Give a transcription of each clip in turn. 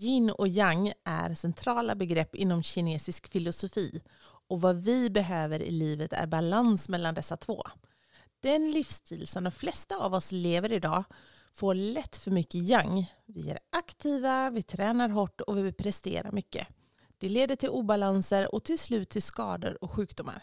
Yin och yang är centrala begrepp inom kinesisk filosofi och vad vi behöver i livet är balans mellan dessa två. Den livsstil som de flesta av oss lever idag får lätt för mycket yang. Vi är aktiva, vi tränar hårt och vi presterar mycket. Det leder till obalanser och till slut till skador och sjukdomar.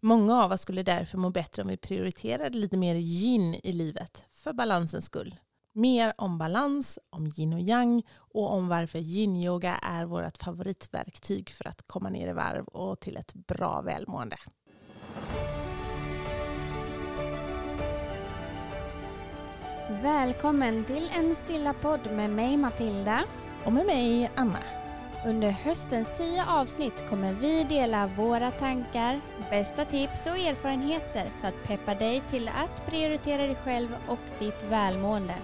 Många av oss skulle därför må bättre om vi prioriterade lite mer yin i livet, för balansens skull. Mer om balans, om yin och yang och om varför yin-yoga är vårt favoritverktyg för att komma ner i varv och till ett bra välmående. Välkommen till en stilla podd med mig Matilda. Och med mig Anna. Under höstens tio avsnitt kommer vi dela våra tankar, bästa tips och erfarenheter för att peppa dig till att prioritera dig själv och ditt välmående.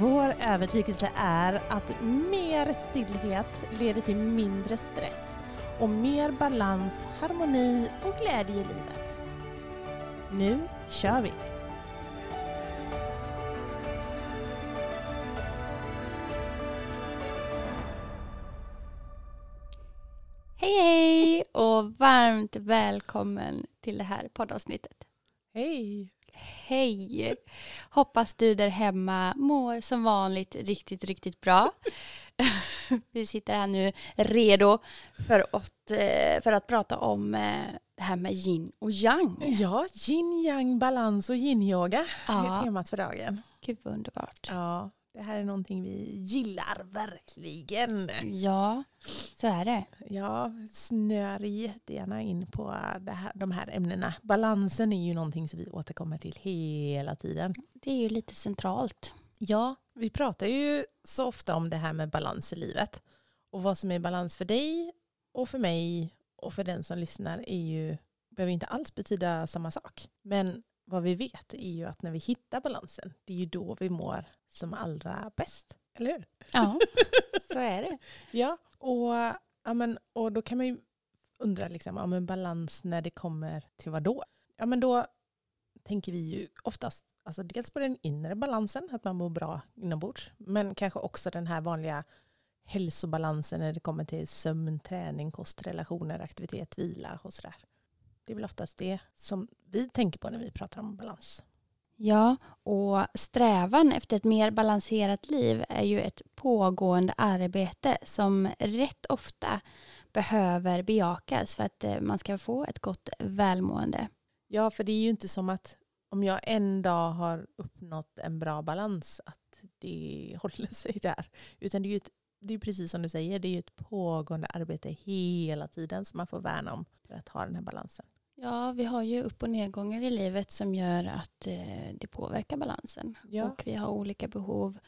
Vår övertygelse är att mer stillhet leder till mindre stress och mer balans, harmoni och glädje i livet. Nu kör vi! Hej hej och varmt välkommen till det här poddavsnittet. Hej! Hej! Hoppas du där hemma mår som vanligt riktigt, riktigt bra. Vi sitter här nu redo för att, eh, för att prata om eh, det här med yin och yang. Ja, yin, yang, balans och yin-yoga Ja. är temat för dagen. Gud vad underbart. Ja, det här är någonting vi gillar verkligen. Ja, så är det. Ja, snör jättegärna in på här, de här ämnena. Balansen är ju någonting som vi återkommer till hela tiden. Det är ju lite centralt. Ja, vi pratar ju så ofta om det här med balans i livet. Och vad som är balans för dig och för mig och för den som lyssnar är ju, behöver inte alls betyda samma sak. Men vad vi vet är ju att när vi hittar balansen, det är ju då vi mår som allra bäst. Eller hur? Ja, så är det. Ja, och, ja, men, och då kan man ju undra, liksom, ja, men balans när det kommer till vad då? Ja, men då tänker vi ju oftast alltså dels på den inre balansen, att man mår bra inombords, men kanske också den här vanliga hälsobalansen när det kommer till sömn, träning, kostrelationer, aktivitet, vila och sådär. Det är väl oftast det som vi tänker på när vi pratar om balans. Ja, och strävan efter ett mer balanserat liv är ju ett pågående arbete som rätt ofta behöver bejakas för att eh, man ska få ett gott välmående. Ja, för det är ju inte som att om jag en dag har uppnått en bra balans att det håller sig där. Utan det är ju ett, det är precis som du säger, det är ju ett pågående arbete hela tiden som man får värna om för att ha den här balansen. Ja, vi har ju upp och nedgångar i livet som gör att eh, det påverkar balansen. Ja. Och vi har olika behov,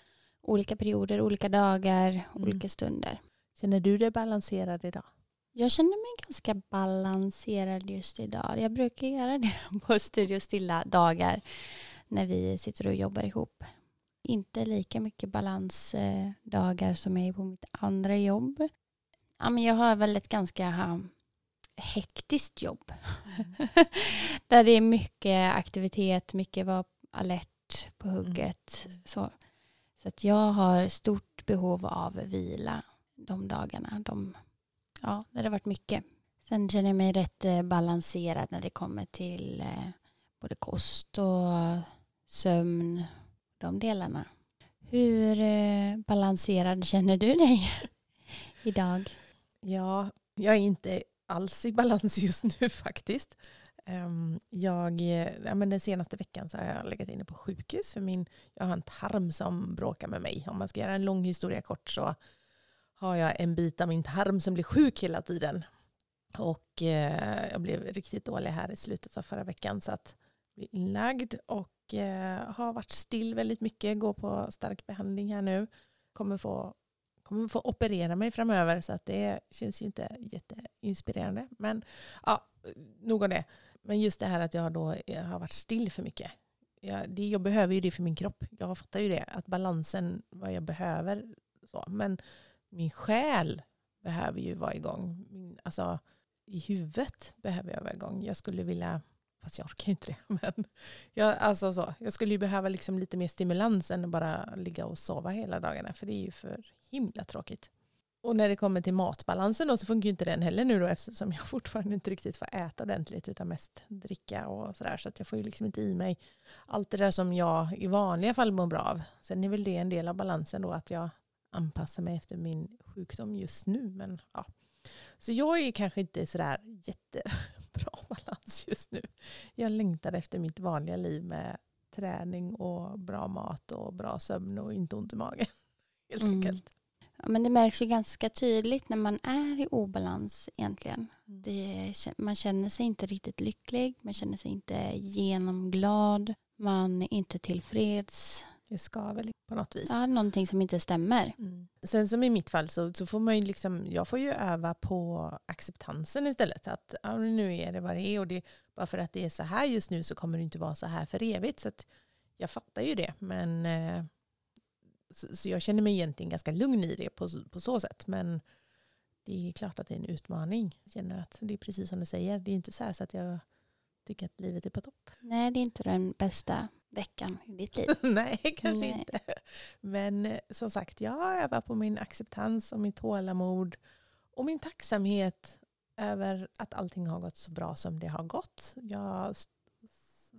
olika perioder, olika dagar, Mm. olika stunder. Känner du dig balanserad idag? Jag känner mig ganska balanserad just idag. Jag brukar göra det på Studio Stilla dagar när vi sitter och jobbar ihop. Inte lika mycket balansdagar som jag är på mitt andra jobb. Ja, men jag har väl ett ganska hektiskt jobb. Där det är mycket aktivitet, mycket vara alert på hugget. Så, så att jag har stort behov av vila de dagarna. De, ja, det har varit mycket. Sen känner jag mig rätt eh, balanserad när det kommer till eh, både kost och sömn. De delarna. Hur eh, balanserad känner du dig idag? Ja, jag är inte alls i balans just nu faktiskt. Ehm, jag, ja, men den senaste veckan så har jag legat inne på sjukhus för min, jag har en tarm som bråkar med mig. Om man ska göra en lång historia kort så har jag en bit av min tarm som blir sjuk hela tiden. Och eh, jag blev riktigt dålig här i slutet av förra veckan så att jag blev inlagd och eh, har varit still väldigt mycket, går på stark behandling här nu. Kommer få, kommer få operera mig framöver så att det känns ju inte jätteinspirerande. Men ja, nog om det. Men just det här att jag då eh, har varit still för mycket. Jag, det, jag behöver ju det för min kropp. Jag fattar ju det, att balansen, vad jag behöver. Så. Men min själ behöver ju vara igång. Min, alltså, I huvudet behöver jag vara igång. Jag skulle vilja, fast jag orkar ju inte det. Men jag, alltså så, jag skulle ju behöva liksom lite mer stimulans än att bara ligga och sova hela dagarna. För det är ju för himla tråkigt. Och när det kommer till matbalansen då så funkar ju inte den heller nu då eftersom jag fortfarande inte riktigt får äta ordentligt utan mest dricka och sådär. Så att jag får ju liksom inte i mig allt det där som jag i vanliga fall mår bra av. Sen är väl det en del av balansen då att jag anpassar mig efter min sjukdom just nu. Men, ja. Så jag är kanske inte sådär jättebra balans just nu. Jag längtar efter mitt vanliga liv med träning och bra mat och bra sömn och inte ont i magen. Helt mm. enkelt. Ja, men det märks ju ganska tydligt när man är i obalans egentligen. Mm. Det, man känner sig inte riktigt lycklig, man känner sig inte genomglad, man är inte tillfreds. Det skaver på något vis. Ja, någonting som inte stämmer. Mm. Sen som i mitt fall så, så får man ju liksom, jag får ju öva på acceptansen istället. Att ja, nu är det vad det är och det, bara för att det är så här just nu så kommer det inte vara så här för evigt. Så jag fattar ju det. Men eh, så, så, jag känner mig egentligen ganska lugn i det på, på så sätt. Men det är klart att det är en utmaning. Jag känner att det är precis som du säger. Det är inte så här så att jag tycker att livet är på topp. Nej, det är inte den bästa veckan i ditt liv. Nej, kanske Nej. inte. Men eh, som sagt, jag övar på min acceptans och mitt tålamod och min tacksamhet över att allting har gått så bra som det har gått. Jag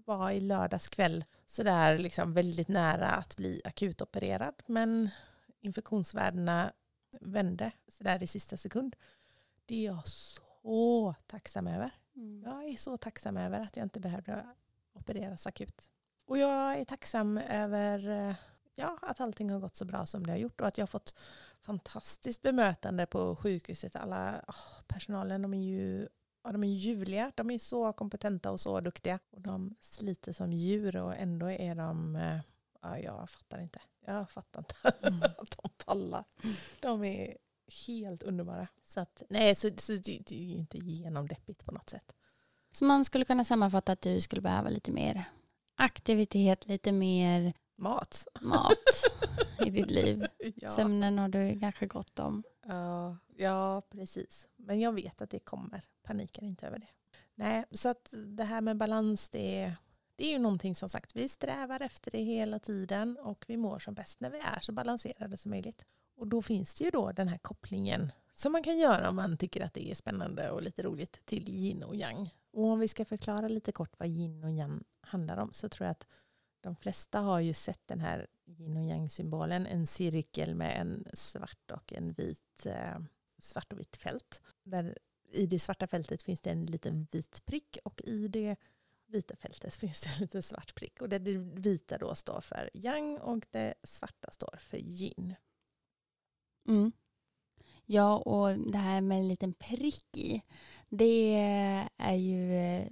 var i lördags kväll sådär liksom väldigt nära att bli akutopererad. Men infektionsvärdena vände sådär i sista sekund. Det är jag så tacksam över. Mm. Jag är så tacksam över att jag inte behövde opereras akut. Och jag är tacksam över ja, att allting har gått så bra som det har gjort och att jag har fått fantastiskt bemötande på sjukhuset. Alla oh, personalen de är ju Ja, de är ljuvliga, de är så kompetenta och så duktiga. Och de sliter som djur och ändå är de, eh, ja, jag fattar inte. Jag fattar inte mm. att de pallar. De är helt underbara. Så, att, nej, så, så det är ju inte genomdeppigt på något sätt. Så man skulle kunna sammanfatta att du skulle behöva lite mer aktivitet, lite mer mat, mat i ditt liv. Ja. Sömnen har du kanske gott om. Ja, ja, precis. Men jag vet att det kommer panikar inte över det. Nej, så att det här med balans det är, det är ju någonting som sagt, vi strävar efter det hela tiden och vi mår som bäst när vi är så balanserade som möjligt. Och då finns det ju då den här kopplingen som man kan göra om man tycker att det är spännande och lite roligt till yin och yang. Och om vi ska förklara lite kort vad yin och yang handlar om så tror jag att de flesta har ju sett den här yin och yang symbolen, en cirkel med en svart och en vit eh, svart och vitt fält. Där i det svarta fältet finns det en liten vit prick och i det vita fältet finns det en liten svart prick. Och det vita då står för yang och det svarta står för yin. Mm. Ja, och det här med en liten prick i, det är ju, eh,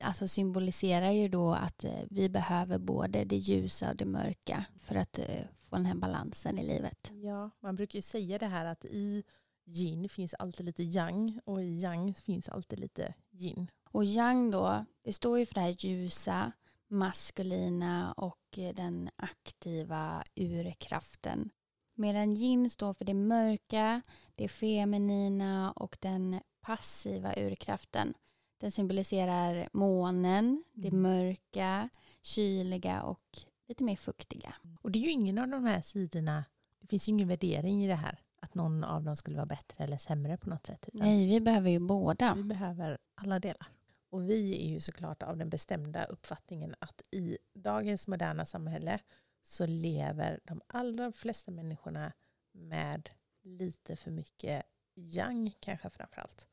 alltså symboliserar ju då att eh, vi behöver både det ljusa och det mörka för att eh, få den här balansen i livet. Ja, man brukar ju säga det här att i yin finns alltid lite yang och i yang finns alltid lite yin. Och yang då, det står ju för det här ljusa, maskulina och den aktiva urkraften. Medan yin står för det mörka, det feminina och den passiva urkraften. Den symboliserar månen, det mm. mörka, kyliga och lite mer fuktiga. Och det är ju ingen av de här sidorna, det finns ju ingen värdering i det här att någon av dem skulle vara bättre eller sämre på något sätt. Nej, vi behöver ju båda. Vi behöver alla delar. Och vi är ju såklart av den bestämda uppfattningen att i dagens moderna samhälle så lever de allra flesta människorna med lite för mycket yang kanske framförallt.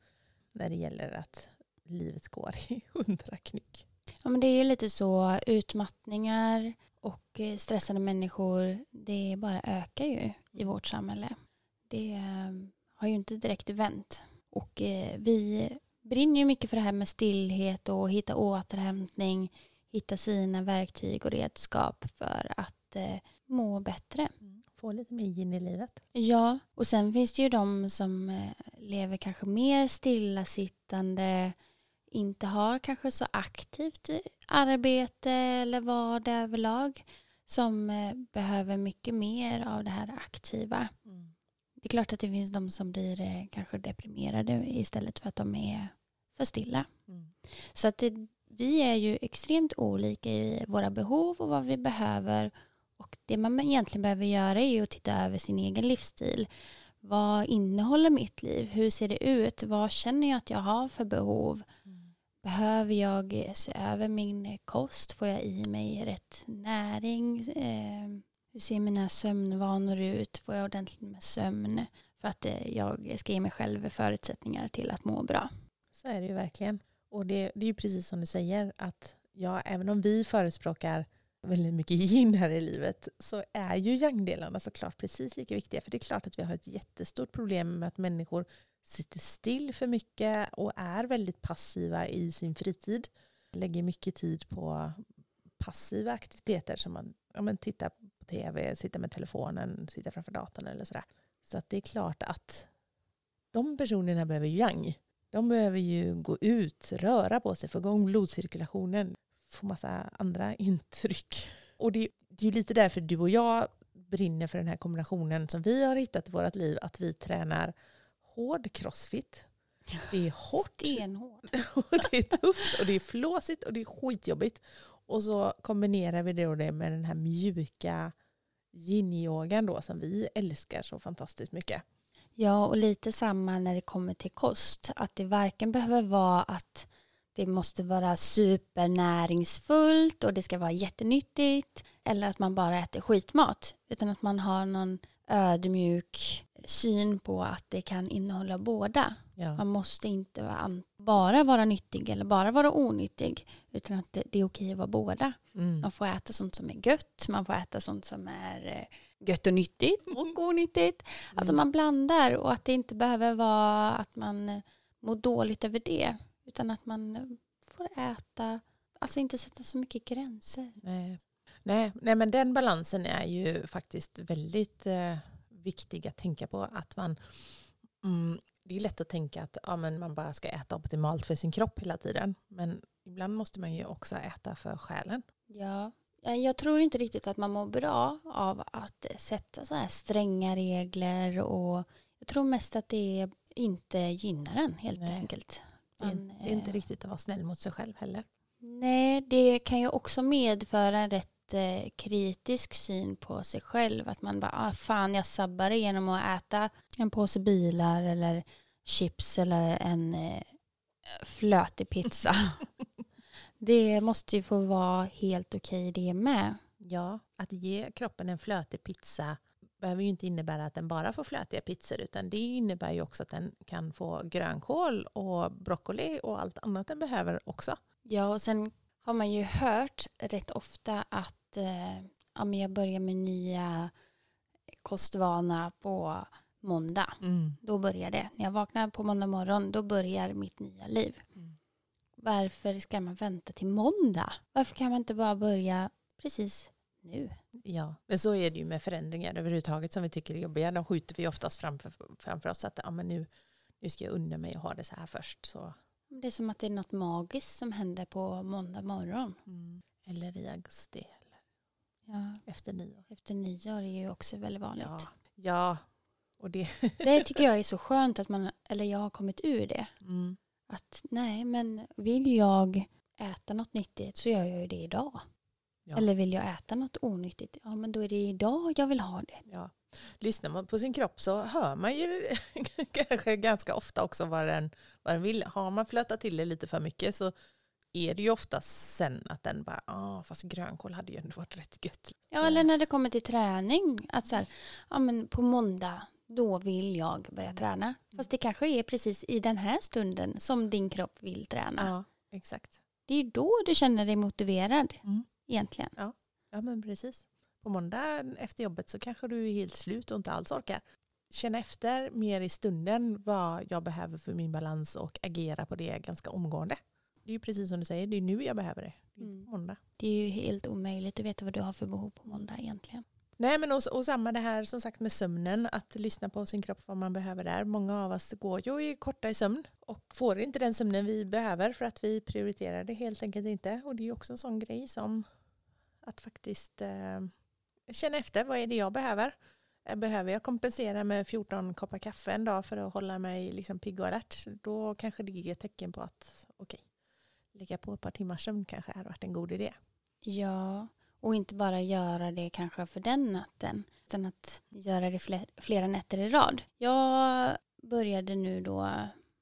När det gäller att livet går i hundra knyck. Ja men det är ju lite så utmattningar och eh, stressade människor det bara ökar ju i vårt samhälle det eh, har ju inte direkt vänt. Och eh, vi brinner ju mycket för det här med stillhet och hitta återhämtning, hitta sina verktyg och redskap för att må bättre. Mm. Få lite mer in i livet. Ja, och sen finns det ju de som lever kanske mer stillasittande, inte har kanske så aktivt arbete eller vardag överlag som behöver mycket mer av det här aktiva. Mm. Det är klart att det finns de som blir eh, kanske deprimerade istället för att de är för stilla. Mm. Så att det, vi är ju extremt olika i våra behov och vad vi behöver Och det man egentligen behöver göra är ju att titta över sin egen livsstil. Vad innehåller mitt liv? Hur ser det ut? Vad känner jag att jag har för behov? Mm. Behöver jag se över min kost? Får jag i mig rätt näring? Eh, hur ser mina sömnvanor ut? Får jag ordentligt med sömn? För att eh, jag ska ge mig själv förutsättningar till att må bra. Så är det ju verkligen. Och det, det är ju precis som du säger att ja, även om vi förespråkar väldigt mycket yin här i livet så är ju yang-delarna såklart precis lika viktiga. För det är klart att vi har ett jättestort problem med att människor sitter still för mycket och är väldigt passiva i sin fritid. Lägger mycket tid på passiva aktiviteter som man ja, men titta på tv, sitta med telefonen, sitta framför datorn eller sådär. Så att det är klart att de personerna behöver yang. De behöver ju gå ut, röra på sig, få igång blodcirkulationen, få massa andra intryck. Och det, det är ju lite därför du och jag brinner för den här kombinationen som vi har hittat i vårt liv, att vi tränar hård crossfit. Det är hårt, Stenhård. och det är tufft och det är flåsigt och det är skitjobbigt. Och så kombinerar vi det, och det med den här mjuka yin-yogan då som vi älskar så fantastiskt mycket. Ja, och lite samma när det kommer till kost. Att det varken behöver vara att det måste vara supernäringsfullt och det ska vara jättenyttigt eller att man bara äter skitmat. Utan att man har någon ödmjuk syn på att det kan innehålla båda. Ja. Man måste inte bara vara nyttig eller bara vara onyttig utan att det, är okej att vara båda. Mm. Man får äta sånt som är gött, man får äta sånt som är eh, gött och nyttigt och onyttigt. Alltså man blandar och att det inte behöver vara att man eh, mår dåligt över det utan att man eh, får äta, alltså inte sätta så mycket gränser. Nej. Nej, nej, men den balansen är ju faktiskt väldigt eh, viktig att tänka på. Att man, mm, det är lätt att tänka att ja, men man bara ska äta optimalt för sin kropp hela tiden. Men ibland måste man ju också äta för själen. Ja, jag tror inte riktigt att man mår bra av att sätta så här stränga regler och jag tror mest att det inte gynnar en helt Nej. enkelt. Det är, Man, det är inte eh, riktigt att vara snäll mot sig själv heller. Nej, det kan ju också medföra en rätt kritisk syn på sig själv. Att man bara, ah, fan jag sabbar det genom att äta en påse bilar eller chips eller en eh, flötig pizza. det måste ju få vara helt okej det med. Ja, att ge kroppen en flötig pizza behöver ju inte innebära att den bara får flötiga pizzor utan det innebär ju också att den kan få grönkål och broccoli och allt annat den behöver också. Ja, och sen har man ju hört rätt ofta att eh, ja, men jag börjar med nya kostvana på måndag. Då börjar det. När jag vaknar på måndag morgon, då börjar mitt nya liv. Mm. Varför ska man vänta till måndag? Varför kan man inte bara börja precis nu? Ja, men så är det ju med förändringar överhuvudtaget som vi tycker är jobbiga. De skjuter vi oftast framför, framför oss att ja, men nu, nu ska jag unna mig och ha det så här först. Så. Det är som att det är något magiskt som händer på måndag morgon. Eller i augusti eller Ja, efter nyår. efter nyår är ju också väldigt vanligt. Ja, ja. och det... Det tycker jag är så skönt att man, eller jag har kommit ur det. Mm. Att nej, men vill jag äta något nyttigt så gör jag ju det idag. Ja. Eller vill jag äta något onyttigt, ja men då är det idag jag vill ha det. Ja. Lyssnar man på sin kropp så hör man ju kanske ganska ofta också vad den, vad den vill. Har man flötat till det lite för mycket så är det ju oftast sen att den bara, ah, fast grönkål hade ju ändå varit rätt gött. Ja, eller när det kommer till träning. Att så här, ja men på måndag, då vill jag börja träna. Fast det kanske är precis i den här stunden som din kropp vill träna. Ja, exakt. Det är ju då du känner dig motiverad Mm. egentligen. Ja, men precis. På måndag efter jobbet så kanske du är helt slut och inte alls orkar. Känna efter mer i stunden vad jag behöver för min balans och agera på det ganska omgående. Det är ju precis som du säger, det är nu jag behöver det. Det Mm. måndag. Det är ju helt omöjligt att veta vad du har för behov på måndag egentligen. Nej men och, och samma det här som sagt med sömnen, att lyssna på sin kropp vad man behöver där. Många av oss går ju i korta i sömn och får inte den sömnen vi behöver för att vi prioriterar det helt enkelt inte. Och det är ju också en sån grej som att faktiskt eh, känna efter, vad är det jag behöver? Eh, behöver jag kompensera med 14 koppar kaffe en dag för att hålla mig liksom pigg och alert, då kanske det är ett tecken på att okej, lägga på ett par timmars sömn kanske hade varit en god idé. Ja, Och inte bara göra det kanske för den natten utan att göra det flera nätter i rad. Jag började nu då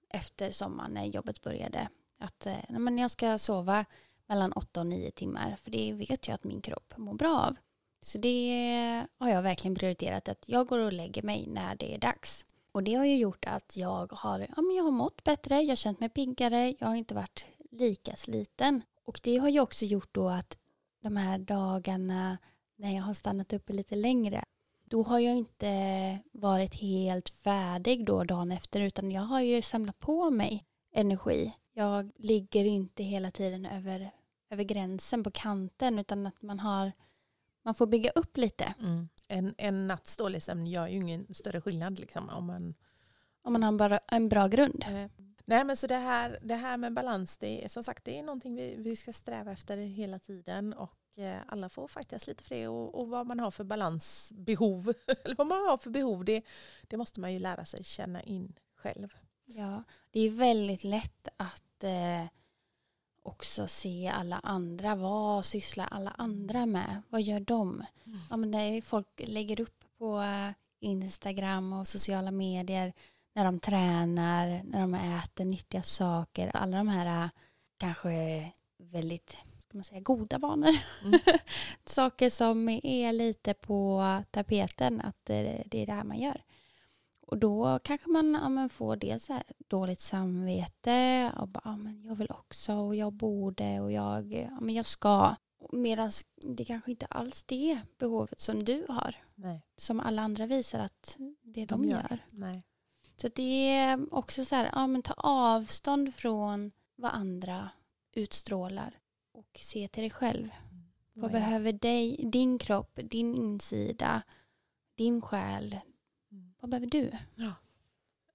efter sommaren när jobbet började att eh, men jag ska sova mellan 8 och 9 timmar för det vet jag att min kropp mår bra av. Så det har jag verkligen prioriterat att jag går och lägger mig när det är dags. Och det har ju gjort att jag har, ja, men jag har mått bättre, jag har känt mig piggare, jag har inte varit lika sliten. Och det har ju också gjort då att de här dagarna när jag har stannat uppe lite längre, då har jag inte varit helt färdig då dagen efter utan jag har ju samlat på mig energi. Jag ligger inte hela tiden över, över gränsen på kanten utan att man har man får bygga upp lite. Mm. En, en natts dålig sömn gör ju ingen större skillnad liksom, om man om man har bara en bra grund. Eh, nej men så det här, det här med balans, det är, som sagt det är någonting vi, vi ska sträva efter hela tiden och eh, alla får faktiskt lite för det och, och, vad man har för balansbehov, eller vad man har för behov, det, det måste man ju lära sig känna in själv. Ja, det är väldigt lätt att eh, också se alla andra. Vad sysslar alla andra med? Vad gör de? Mm. Ja, men det är folk lägger upp på eh, Instagram och sociala medier när de tränar, när de äter nyttiga saker. Alla de här äh, kanske väldigt ska man säga, goda vanor. Mm. saker som är lite på tapeten, att det, är det här man gör. Och då kanske man, ja, man får dels dåligt samvete och bara, ja, men jag vill också och jag borde och jag, ja, men jag ska. Medan det kanske inte alls det behovet som du har. Nej. Som alla andra visar att det de, de gör. gör. Nej. Så det är också så här, ja men ta avstånd från vad andra utstrålar och se till dig själv. Mm. Vad behöver dig, din kropp, din insida, din själ? Vad behöver du? Ja,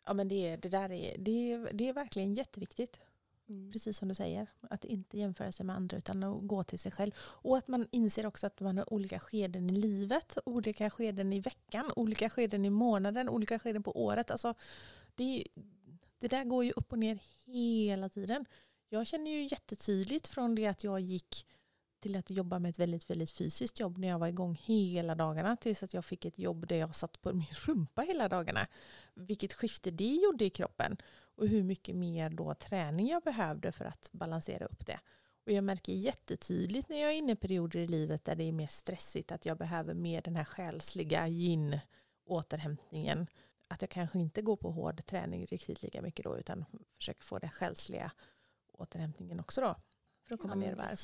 ja men det, det där är, det, det är verkligen jätteviktigt. Mm. Precis som du säger, att inte jämföra sig med andra utan att gå till sig själv. Och att man inser också att man har olika skeden i livet, olika skeden i veckan, olika skeden i månaden, olika skeden på året. Alltså, det, det där går ju upp och ner hela tiden. Jag känner ju jättetydligt från det att jag gick till att jobba med ett väldigt, väldigt fysiskt jobb när jag var igång hela dagarna tills att jag fick ett jobb där jag satt på min rumpa hela dagarna. Vilket skifte det gjorde i kroppen och hur mycket mer då träning jag behövde för att balansera upp det. Och jag märker jättetydligt när jag är inne i perioder i livet där det är mer stressigt att jag behöver mer den här själsliga yin återhämtningen. Att jag kanske inte går på hård träning riktigt lika mycket då utan försöker få den själsliga återhämtningen också då. För att komma ja, ner i varv.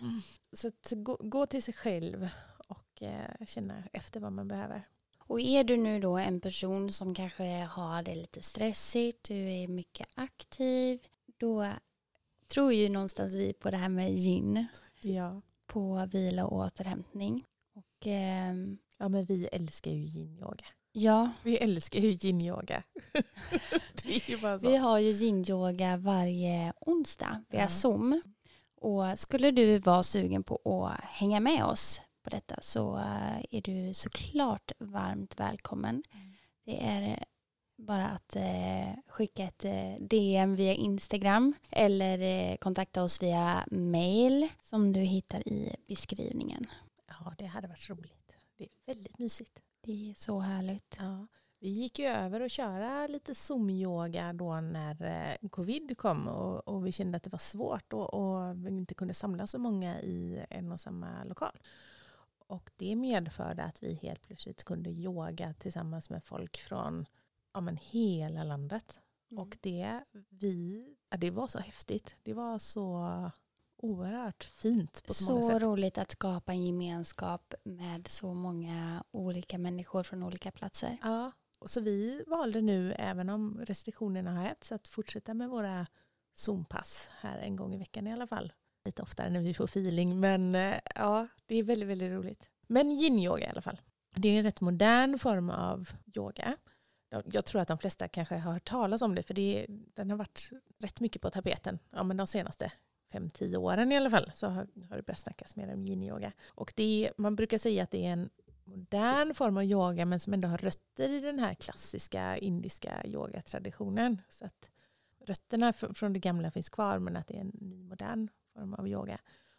Mm. Så att gå, gå, till sig själv och eh, känna efter vad man behöver. Och är du nu då en person som kanske har det lite stressigt, du är mycket aktiv, då tror ju någonstans vi på det här med gin. Ja. På vila och återhämtning. Och, eh, ja men vi älskar ju yin-yoga. Ja. Vi älskar ju yin-yoga. Vi har ju yin-yoga varje onsdag via ja. Zoom. Och skulle du vara sugen på att hänga med oss på detta så eh, är du såklart varmt välkommen. Mm. Det är bara att eh, skicka ett eh, DM via Instagram eller kontakta oss via mail som du hittar i beskrivningen. Ja, det hade varit roligt. Det är väldigt mysigt. Det är så härligt. Ja. Vi gick ju över och köra lite zoom-yoga då när covid kom och, och, vi kände att det var svårt och, och vi inte kunde samla så många i en och samma lokal. Och det medförde att vi helt plötsligt kunde yoga tillsammans med folk från ja, men hela landet. Mm. Och det, vi, ja, det var så häftigt. Det var så oerhört fint på så, så många sätt. Så roligt att skapa en gemenskap med så många olika människor från olika platser. Ja, så vi valde nu, även om restriktionerna har hävts, att fortsätta med våra Zoom-pass här en gång i veckan i alla fall lite oftare när vi får feeling. Men eh, ja, det är väldigt, väldigt roligt. Men yin-yoga i alla fall. Det är en rätt modern form av yoga. Jag tror att de flesta kanske har hört talas om det för det, den har varit rätt mycket på tapeten ja, men de senaste fem tio åren i alla fall så har, har det börjat snackas mer om yin-yoga. Och det, man brukar säga att det är en modern form av yoga men som ändå har rötter i den här klassiska indiska yogatraditionen. Så att rötterna från det gamla finns kvar men att det är en ny modern form av yoga.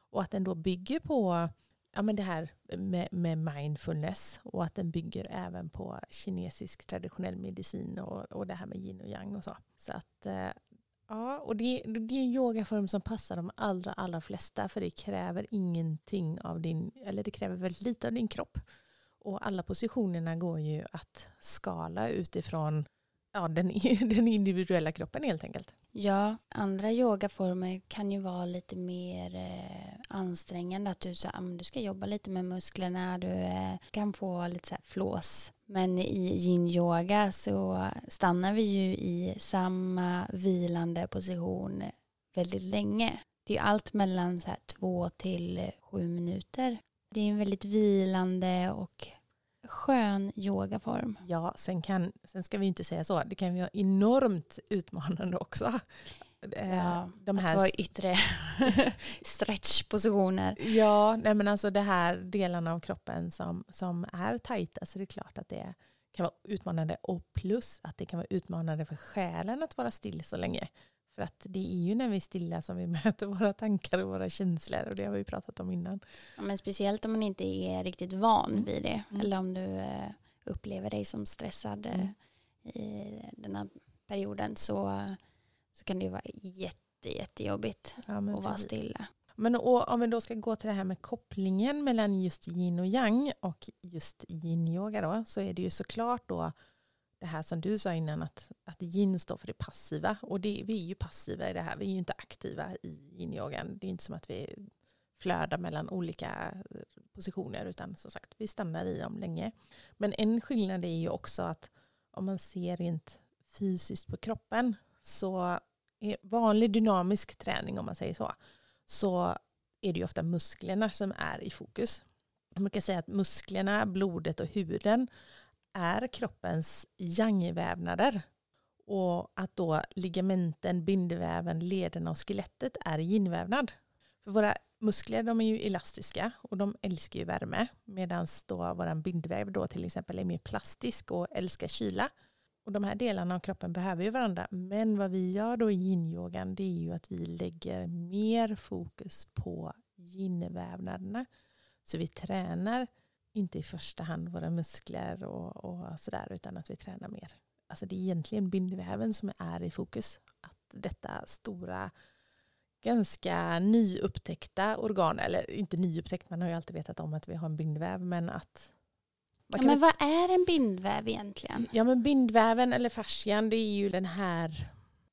Och att den då bygger på ja, men det här med, med mindfulness och att den bygger även på kinesisk traditionell medicin och, och det här med yin och yang och så. Så att eh, Ja, och det, det är en yogaform som passar de allra, allra flesta för det kräver ingenting av din, eller det kräver väldigt lite av din kropp. Och alla positionerna går ju att skala utifrån ja, den, den individuella kroppen helt enkelt. Ja, andra yogaformer kan ju vara lite mer eh, ansträngande. Att du, så, ah, du ska jobba lite med musklerna, du eh, kan få lite så här flås. Men i yin-yoga så stannar vi ju i samma vilande position väldigt länge. Det är allt mellan så här två till sju minuter. Det är en väldigt vilande och skön yogaform. Ja, sen, kan, sen ska vi inte säga så, det kan vara enormt utmanande också. Eh, ja, de här... att vara yttre stretchpositioner. Ja, nej men alltså det här delarna av kroppen som, som är tajta så det är klart att det kan vara utmanande och plus att det kan vara utmanande för själen att vara still så länge. För att det är ju när vi är stilla som vi möter våra tankar och våra känslor och det har vi pratat om innan. Ja, men speciellt om man inte är riktigt van vid det mm. eller om du eh, upplever dig som stressad eh, mm. i den här perioden så, så kan det ju vara jätte, jättejobbigt ja, att vara precis. stilla. Men om vi då ska gå till det här med kopplingen mellan just yin och yang och just yin-yoga då så är det ju såklart då det här som du sa innan att, att yin står för det passiva och det, vi är ju passiva i det här, vi är ju inte aktiva i yin-yogan. Det är inte som att vi flödar mellan olika eh, positioner utan som sagt vi stannar i dem länge. Men en skillnad är ju också att om man ser rent fysiskt på kroppen så är vanlig dynamisk träning om man säger så så är det ju ofta musklerna som är i fokus. Man brukar säga att musklerna, blodet och huden är kroppens yangvävnader. Och att då ligamenten, bindväven, lederna och skelettet är yinvävnad. För våra muskler de är ju elastiska och de älskar ju värme. Medan då vår bindväv då till exempel är mer plastisk och älskar kyla. Och de här delarna av kroppen behöver ju varandra. Men vad vi gör då i yin-yogan det är ju att vi lägger mer fokus på yin-vävnaderna. Så vi tränar inte i första hand våra muskler och, och sådär utan att vi tränar mer. Alltså det är egentligen bindväven som är i fokus. Att detta stora, ganska nyupptäckta organ, eller inte nyupptäckt, man har ju alltid vetat om att vi har en bindväv, men att Ja, men vad är en bindväv egentligen? Ja men bindväven eller fascian det är ju den här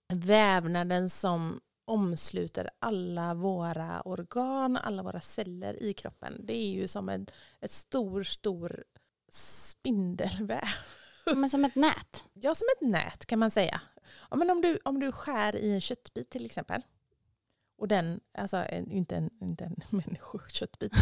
vävnaden som omsluter alla våra organ, alla våra celler i kroppen. Det är ju som en ett stor, stor spindelväv. Men som ett nät? Ja, som ett nät kan man säga. Ja, men om, du, om du skär i en köttbit till exempel. Och den, alltså inte en, inte en människoköttbit,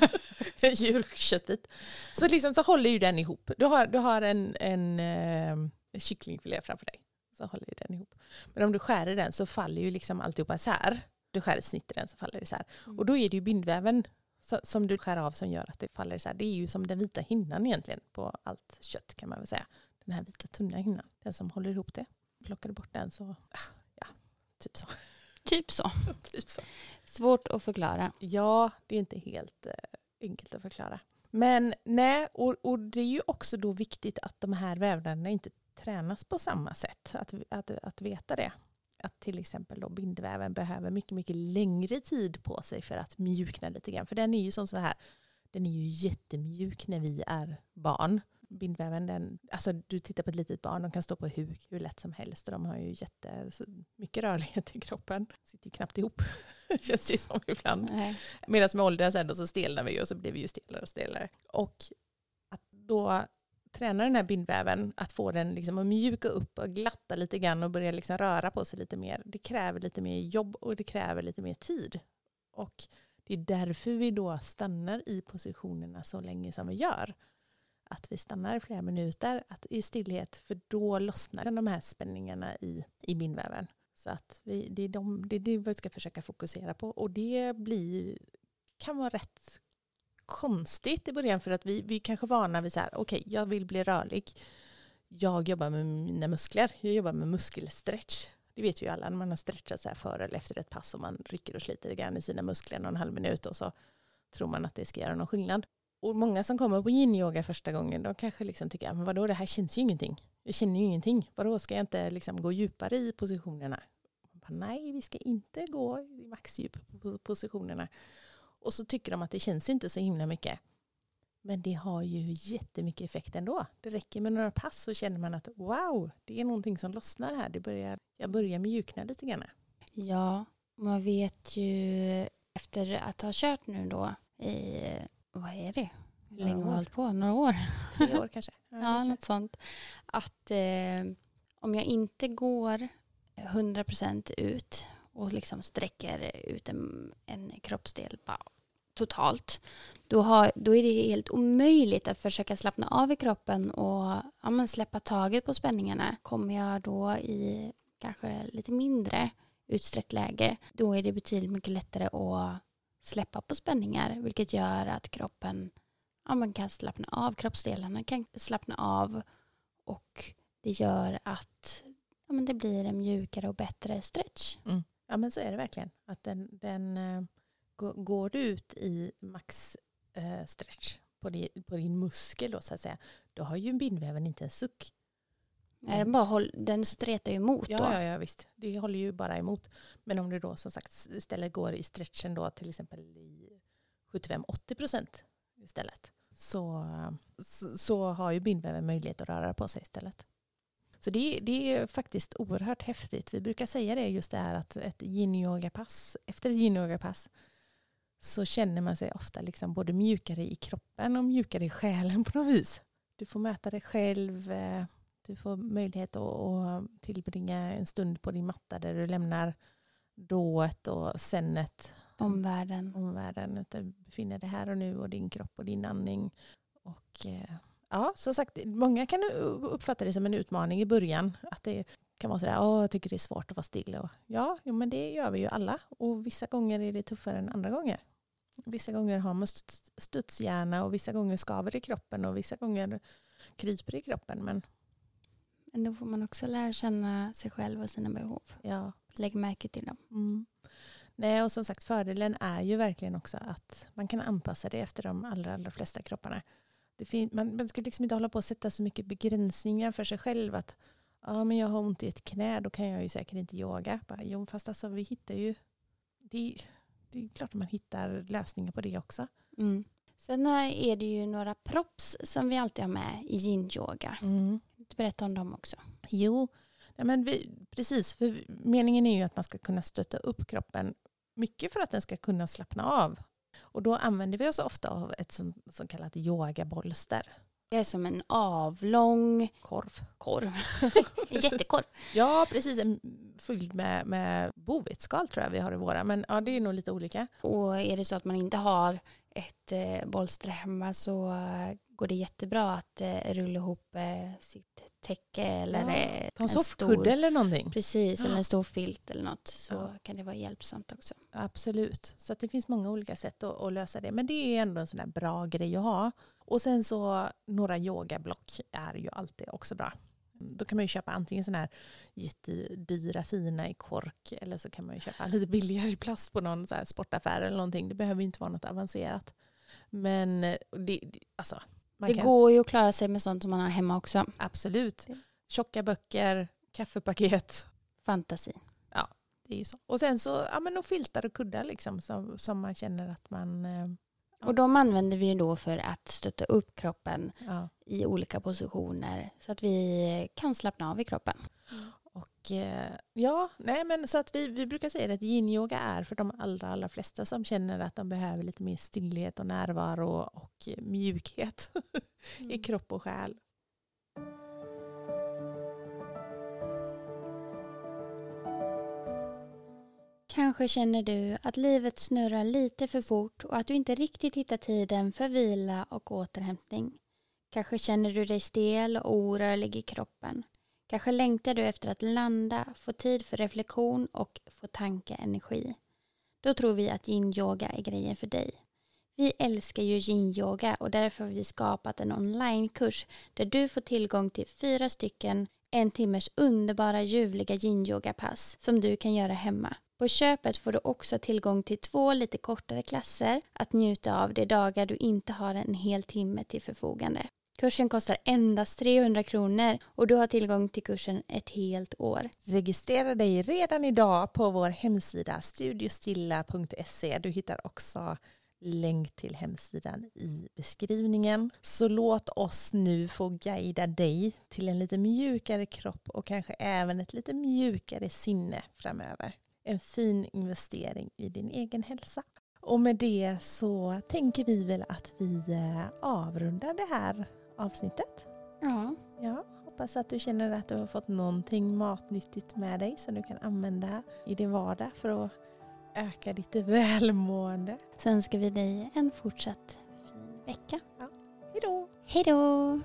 en djurköttbit. Så, liksom, så håller ju den ihop. Du har, du har en, en eh, kycklingfilé framför dig så håller den ihop. Men om du skär i den så faller ju liksom alltihopa isär. Du skär ett snitt i den så faller det isär. Mm. Och då är det ju bindväven som du skär av som gör att det faller isär. Det är ju som den vita hinnan egentligen på allt kött kan man väl säga. Den här vita tunna hinnan, den som håller ihop det. Plockar du bort den så, ah, ja, typ så. Typ så. typ så. Svårt att förklara. Ja, det är inte helt eh, enkelt att förklara. Men nej, och, och det är ju också då viktigt att de här vävnaderna inte tränas på samma sätt. Att, att, att veta det. Att till exempel då bindväven behöver mycket, mycket längre tid på sig för att mjukna lite grann. För den är ju som så här, den är ju jättemjuk när vi är barn. Bindväven, den, alltså du tittar på ett litet barn, de kan stå på huk hur lätt som helst och de har ju jättemycket rörlighet i kroppen. Sitter ju knappt ihop, känns det ju som ibland. Medan med åldern sen då så stelnar vi och så blir vi ju stelare och stelare. Och att då träna den här bindväven, att få den liksom att mjuka upp och glatta lite grann och börja liksom röra på sig lite mer, det kräver lite mer jobb och det kräver lite mer tid. Och det är därför vi då stannar i positionerna så länge som vi gör. Att vi stannar i flera minuter att i stillhet, för då lossnar de här spänningarna i, i bindväven. Så att vi, det, är de, det är det vi ska försöka fokusera på och det blir, kan vara rätt konstigt i början för att vi, vi kanske vana vid så här, okej, okay, jag vill bli rörlig. Jag jobbar med mina muskler, jag jobbar med muskelstretch. Det vet vi ju alla när man har stretchat så här före eller efter ett pass och man rycker och sliter grann i sina muskler någon halv minut och så tror man att det ska göra någon skillnad. Och många som kommer på yin-yoga första gången, de kanske liksom tycker, men vadå det här känns ju ingenting. Jag känner ju ingenting. Vadå, ska jag inte liksom gå djupare i positionerna? Bara, Nej, vi ska inte gå i maxdjup på positionerna. Och så tycker de att det känns inte så himla mycket. Men det har ju jättemycket effekt ändå. Det räcker med några pass så känner man att wow, det är någonting som lossnar här. Det börjar, jag börjar mjukna lite grann. Ja, man vet ju efter att ha kört nu då i, vad är det? Hur länge har hållit på? Några år? Tre år kanske. Ja, något sånt. Att eh, om jag inte går 100% ut och liksom sträcker ut en, en kroppsdel bara totalt, då, har, då är det helt omöjligt att försöka slappna av i kroppen och ja, men släppa taget på spänningarna. Kommer jag då i kanske lite mindre utsträckt läge, då är det betydligt mycket lättare att släppa på spänningar, vilket gör att kroppen ja, man kan slappna av, kroppsdelarna kan slappna av och det gör att ja, men det blir en mjukare och bättre stretch. Mm. Ja men så är det verkligen. Att den, den uh, går du ut i max uh, stretch på din, på din muskel då så att säga, då har ju bindväven inte en suck. Nej, den, bara håll, den stretar ju emot ja, då. Ja, ja, visst. Det håller ju bara emot. Men om du då som sagt istället går i stretchen då till exempel i 75-80 procent istället så, så, så, har ju bindväven möjlighet att röra på sig istället. Så det, det är faktiskt oerhört häftigt. Vi brukar säga det just det här att ett yin-yoga-pass, efter ett yin-yoga-pass så känner man sig ofta liksom både mjukare i kroppen och mjukare i själen på något vis. Du får möta dig själv, eh, du får möjlighet att tillbringa en stund på din matta där du lämnar dået och sennet. Omvärlden. Omvärlden. Att du befinner dig här och nu och din kropp och din andning. Och eh, ja, som sagt, många kan uppfatta det som en utmaning i början. Att det kan vara sådär, åh, jag tycker det är svårt att vara still. Och, ja, men det gör vi ju alla. Och vissa gånger är det tuffare än andra gånger. Vissa gånger har man studshjärna och vissa gånger skaver i kroppen och vissa gånger kryper i kroppen. Men men då får man också lära känna sig själv och sina behov. Ja. Lägg märke till dem. Mm. Nej, och som sagt fördelen är ju verkligen också att man kan anpassa det efter de allra, allra flesta kropparna. Det man, man ska liksom inte hålla på att sätta så mycket begränsningar för sig själv. Att ja, men jag har ont i ett knä, då kan jag ju säkert inte yoga. Bara, jo, fast alltså, vi hittar ju... Det, det är klart att man hittar lösningar på det också. Mm. Sen är det ju några props som vi alltid har med i yin-yoga. Mm. Berätta om dem också. Jo, men vi, precis. För meningen är ju att man ska kunna stötta upp kroppen mycket för att den ska kunna slappna av. Och då använder vi oss ofta av ett så kallat yogabolster. Det är som en avlång korv. korv. en jättekorv. Ja, precis. En fylld med, med bovetskal tror jag vi har i våra. Men ja, det är nog lite olika. Och är det så att man inte har ett eh, bolster hemma så går det jättebra att eh, rulla ihop eh, sitt täcke eller ja, eh, Ta en soffkudde eller någonting. Precis, ja. eller en stor filt eller något så ja. kan det vara hjälpsamt också. Absolut, så det finns många olika sätt att, att, lösa det. Men det är ändå en sån här bra grej att ha. Och sen så några yogablock är ju alltid också bra. Då kan man ju köpa antingen sådana här jättedyra fina i kork eller så kan man ju köpa lite billigare i plast på någon så sportaffär eller någonting. Det behöver inte vara något avancerat. Men det, alltså, det kan... går ju att klara sig med sånt som man har hemma också. Absolut. Tjocka böcker, kaffepaket. Fantasi. Ja, det är ju så. Och sen så, ja men och filtar och kuddar liksom som, som man känner att man... Och de använder vi ju då för att stötta upp kroppen ja. i olika positioner så att vi kan slappna av i kroppen. Och eh, ja, nej men så att vi, vi brukar säga att yin-yoga är för de allra, allra flesta som känner att de behöver lite mer stillhet och närvaro och mjukhet mm. i kropp och själ. Kanske känner du att livet snurrar lite för fort och att du inte riktigt hittar tiden för vila och återhämtning. Kanske känner du dig stel och orörlig i kroppen. Kanske längtar du efter att landa, få tid för reflektion och få tankeenergi. Då tror vi att yin-yoga är grejen för dig. Vi älskar ju yin-yoga och därför har vi skapat en onlinekurs där du får tillgång till fyra stycken en timmers underbara ljuvliga yin-yoga-pass som du kan göra hemma. På köpet får du också tillgång till två lite kortare klasser att njuta av de dagar du inte har en hel timme till förfogande. Kursen kostar endast 300 kronor och du har tillgång till kursen ett helt år. Registrera dig redan idag på vår hemsida studiostilla.se. Du hittar också länk till hemsidan i beskrivningen. Så låt oss nu få guida dig till en lite mjukare kropp och kanske även ett lite mjukare sinne framöver. En fin investering i din egen hälsa. Och med det så tänker vi väl att vi eh, avrundar det här avsnittet. Ja. Ja, hoppas att du känner att du har fått någonting matnyttigt med dig som du kan använda i din vardag för att öka ditt välmående. Så önskar vi dig en fortsatt fin vecka. Hej då! Hej då!